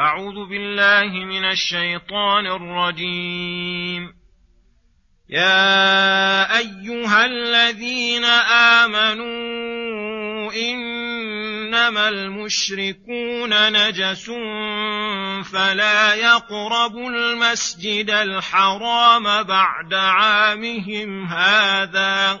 أعوذ بالله من الشيطان الرجيم. يا أيها الذين آمنوا إنما المشركون نجس فلا يقربوا المسجد الحرام بعد عامهم هذا.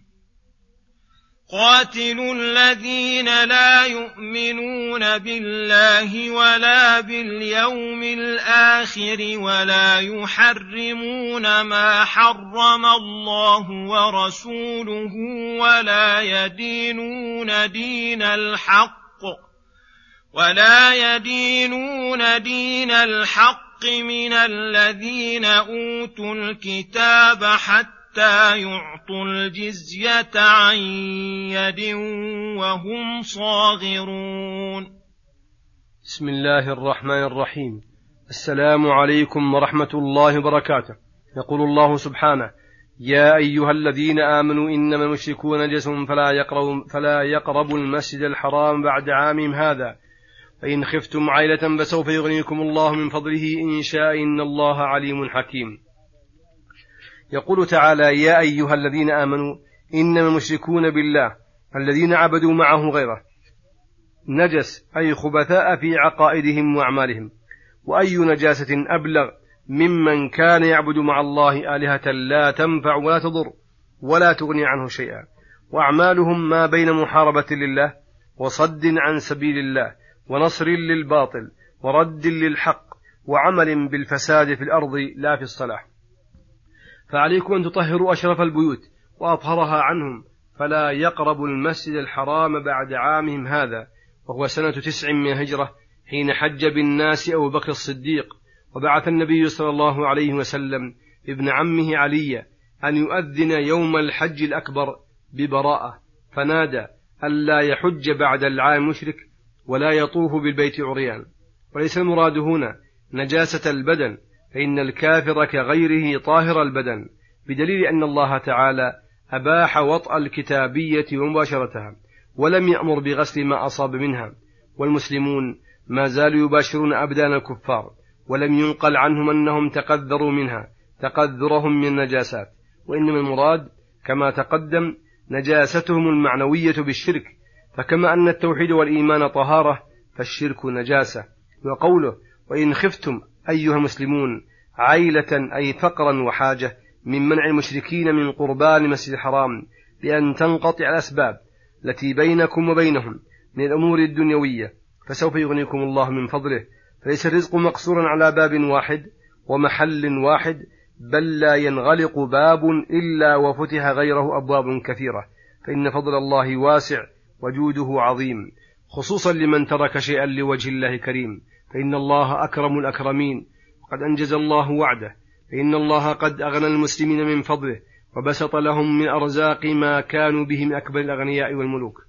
قاتلوا الذين لا يؤمنون بالله ولا باليوم الآخر ولا يحرمون ما حرم الله ورسوله ولا يدينون دين الحق ولا يدينون دين الحق من الذين أوتوا الكتاب حتى حتى يعطوا الجزية عن يد وهم صاغرون. بسم الله الرحمن الرحيم. السلام عليكم ورحمة الله وبركاته. يقول الله سبحانه: يا أيها الذين آمنوا إنما المشركون نجس فلا يقربوا فلا يقربوا المسجد الحرام بعد عامهم هذا. فإن خفتم عيلة فسوف يغنيكم الله من فضله إن شاء إن الله عليم حكيم. يقول تعالى يا أيها الذين آمنوا إنما المشركون بالله الذين عبدوا معه غيره نجس أي خبثاء في عقائدهم وأعمالهم وأي نجاسة أبلغ ممن كان يعبد مع الله آلهة لا تنفع ولا تضر ولا تغني عنه شيئا وأعمالهم ما بين محاربة لله وصد عن سبيل الله ونصر للباطل ورد للحق وعمل بالفساد في الأرض لا في الصلاح فعليكم أن تطهروا أشرف البيوت وأطهرها عنهم فلا يقربوا المسجد الحرام بعد عامهم هذا وهو سنة تسع من الهجرة حين حج بالناس أبو بكر الصديق وبعث النبي صلى الله عليه وسلم ابن عمه علي أن يؤذن يوم الحج الأكبر ببراءة فنادى ألا يحج بعد العام مشرك ولا يطوف بالبيت عريان. وليس المراد هنا نجاسة البدن فإن الكافر كغيره طاهر البدن بدليل أن الله تعالى أباح وطأ الكتابية ومباشرتها ولم يأمر بغسل ما أصاب منها والمسلمون ما زالوا يباشرون أبدان الكفار ولم ينقل عنهم أنهم تقذروا منها تقذرهم من النجاسات وإنما المراد كما تقدم نجاستهم المعنوية بالشرك فكما أن التوحيد والإيمان طهارة فالشرك نجاسة وقوله وإن خفتم أيها المسلمون عيلة أي فقرا وحاجة من منع المشركين من قربان المسجد الحرام بأن تنقطع الأسباب التي بينكم وبينهم من الأمور الدنيوية فسوف يغنيكم الله من فضله. فليس الرزق مقصورا على باب واحد ومحل واحد بل لا ينغلق باب إلا وفتح غيره أبواب كثيرة. فإن فضل الله واسع وجوده عظيم خصوصا لمن ترك شيئا لوجه الله كريم فإن الله أكرم الأكرمين. وقد أنجز الله وعده. فإن الله قد أغنى المسلمين من فضله. وبسط لهم من أرزاق ما كانوا به من أكبر الأغنياء والملوك.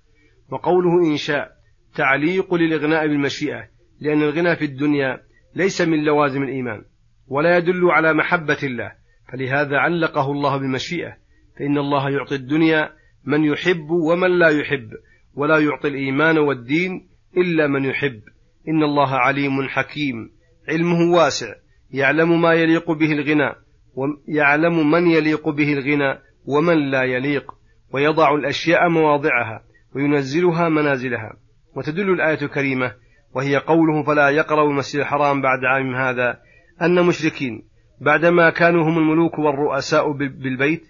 وقوله إن شاء تعليق للإغناء بالمشيئة. لأن الغنى في الدنيا ليس من لوازم الإيمان. ولا يدل على محبة الله. فلهذا علقه الله بالمشيئة. فإن الله يعطي الدنيا من يحب ومن لا يحب. ولا يعطي الإيمان والدين إلا من يحب. إن الله عليم حكيم. علمه واسع. يعلم ما يليق به الغنى ويعلم من يليق به الغنى ومن لا يليق. ويضع الأشياء مواضعها وينزلها منازلها. وتدل الآية الكريمة وهي قوله فلا يقرأ المسجد الحرام بعد عام هذا أن مشركين. بعدما كانوا هم الملوك والرؤساء بالبيت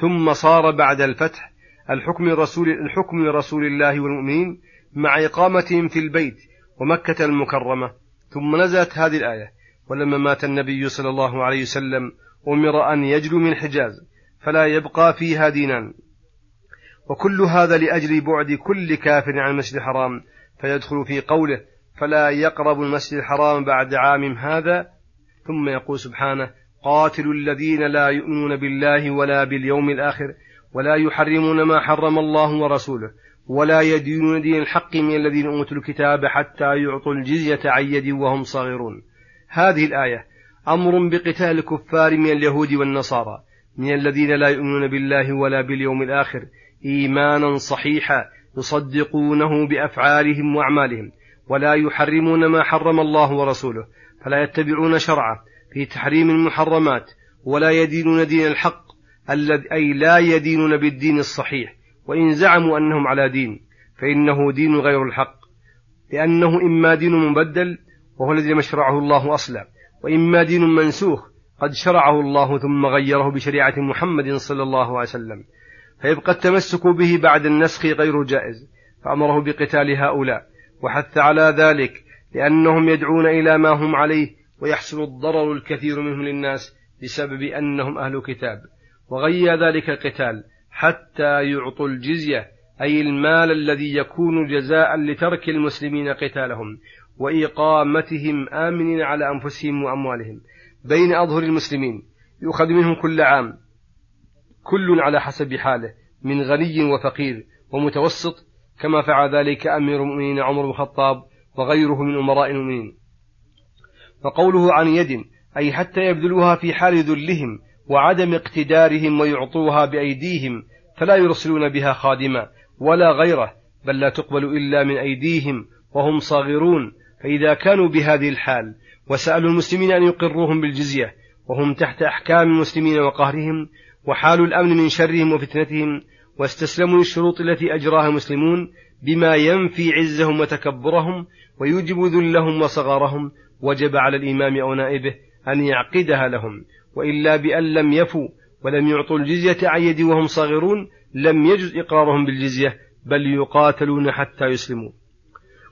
ثم صار بعد الفتح الحكم رسول الحكم لرسول الله والمؤمنين مع إقامتهم في البيت. ومكة المكرمة. ثم نزلت هذه الآية ولما مات النبي صلى الله عليه وسلم أمر أن يجلو من الحجاز فلا يبقى فيها دينان. وكل هذا لأجل بعد كل كافر عن المسجد الحرام فيدخل في قوله فلا يقرب المسجد الحرام بعد عام هذا. ثم يقول سبحانه قاتلوا الذين لا يؤمنون بالله ولا باليوم الآخر ولا يحرمون ما حرم الله ورسوله ولا يدينون دين الحق من الذين أوتوا الكتاب حتى يعطوا الجزية عن يد وهم صاغرون. هذه الآية أمر بقتال الكفار من اليهود والنصارى من الذين لا يؤمنون بالله ولا باليوم الآخر إيمانا صحيحا يصدقونه بأفعالهم وأعمالهم ولا يحرمون ما حرم الله ورسوله فلا يتبعون شرعه في تحريم المحرمات ولا يدينون دين الحق أي لا يدينون بالدين الصحيح وإن زعموا أنهم على دين فإنه دين غير الحق. لأنه إما دين مبدل وهو الذي مشرعه الله أصلا وإما دين منسوخ قد شرعه الله ثم غيره بشريعة محمد صلى الله عليه وسلم. فيبقى التمسك به بعد النسخ غير جائز فأمره بقتال هؤلاء. وحث على ذلك لأنهم يدعون إلى ما هم عليه ويحصل الضرر الكثير منهم للناس بسبب أنهم أهل كتاب. وغير ذلك القتال حتى يعطوا الجزية أي المال الذي يكون جزاء لترك المسلمين قتالهم وإقامتهم آمنين على أنفسهم وأموالهم. بين أظهر المسلمين يؤخذ منهم كل عام كل على حسب حاله من غني وفقير ومتوسط كما فعل ذلك أمير المؤمنين عمر بن الخطاب وغيره من أمراء المؤمنين. وقوله عن يد أي حتى يبذلوها في حال ذلهم وعدم اقتدارهم ويعطوها بأيديهم فلا يرسلون بها خادما ولا غيره بل لا تقبل إلا من أيديهم وهم صاغرون. فإذا كانوا بهذه الحال وسألوا المسلمين أن يقروهم بالجزية وهم تحت أحكام المسلمين وقهرهم وحال الأمن من شرهم وفتنتهم واستسلموا للشروط التي أجراها المسلمون بما ينفي عزهم وتكبرهم ويوجب ذلهم وصغارهم وجب على الإمام أو نائبه أن يعقدها لهم. وإلا بأن لم يفوا ولم يعطوا الجزية عن يد وهم صاغرون لم يجز إقرارهم بالجزية بل يقاتلون حتى يسلموا.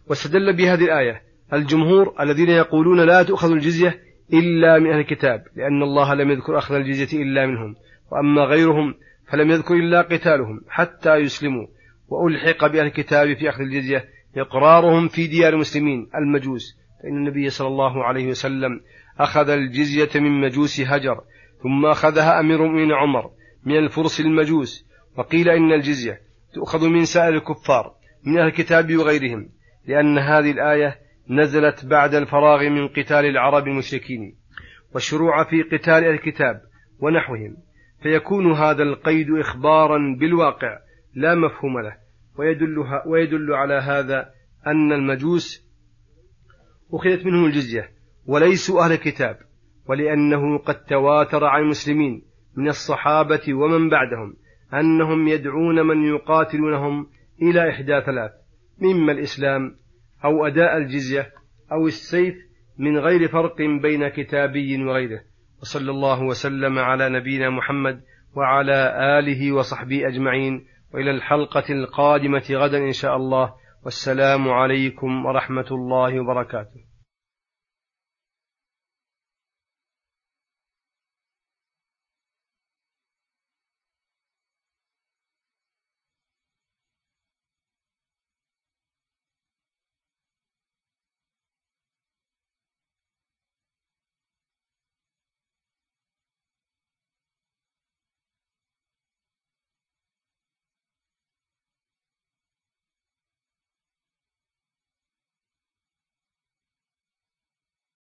واستدل بهذه الآية الجمهور الذين يقولون لا تؤخذ الجزية إلا من أهل الكتاب لأن الله لم يذكر أخذ الجزية إلا منهم. وأما غيرهم فلم يذكر إلا قتالهم حتى يسلموا. وألحق بأهل الكتاب في أخذ الجزية إقرارهم في ديار المسلمين المجوس. فإن النبي صلى الله عليه وسلم أخذ الجزية من مجوس هجر ثم أخذها أمير المؤمنين عمر من الفرس المجوس وقيل إن الجزية تؤخذ من سائر الكفار من أهل الكتاب وغيرهم لأن هذه الآية نزلت بعد الفراغ من قتال العرب المشركين والشروع في قتال الكتاب ونحوهم فيكون هذا القيد إخبارا بالواقع لا مفهوم له ويدل, ويدل على هذا أن المجوس أخذت منهم الجزية. وليسوا أهل كتاب ولأنه قد تواتر عن المسلمين من الصحابة ومن بعدهم أنهم يدعون من يقاتلونهم إلى إحدى ثلاث مما الإسلام أو أداء الجزية أو السيف من غير فرق بين كتابي وغيره. وصلى الله وسلم على نبينا محمد وعلى آله وصحبه أجمعين وإلى الحلقة القادمة غدا إن شاء الله. والسلام عليكم ورحمة الله وبركاته.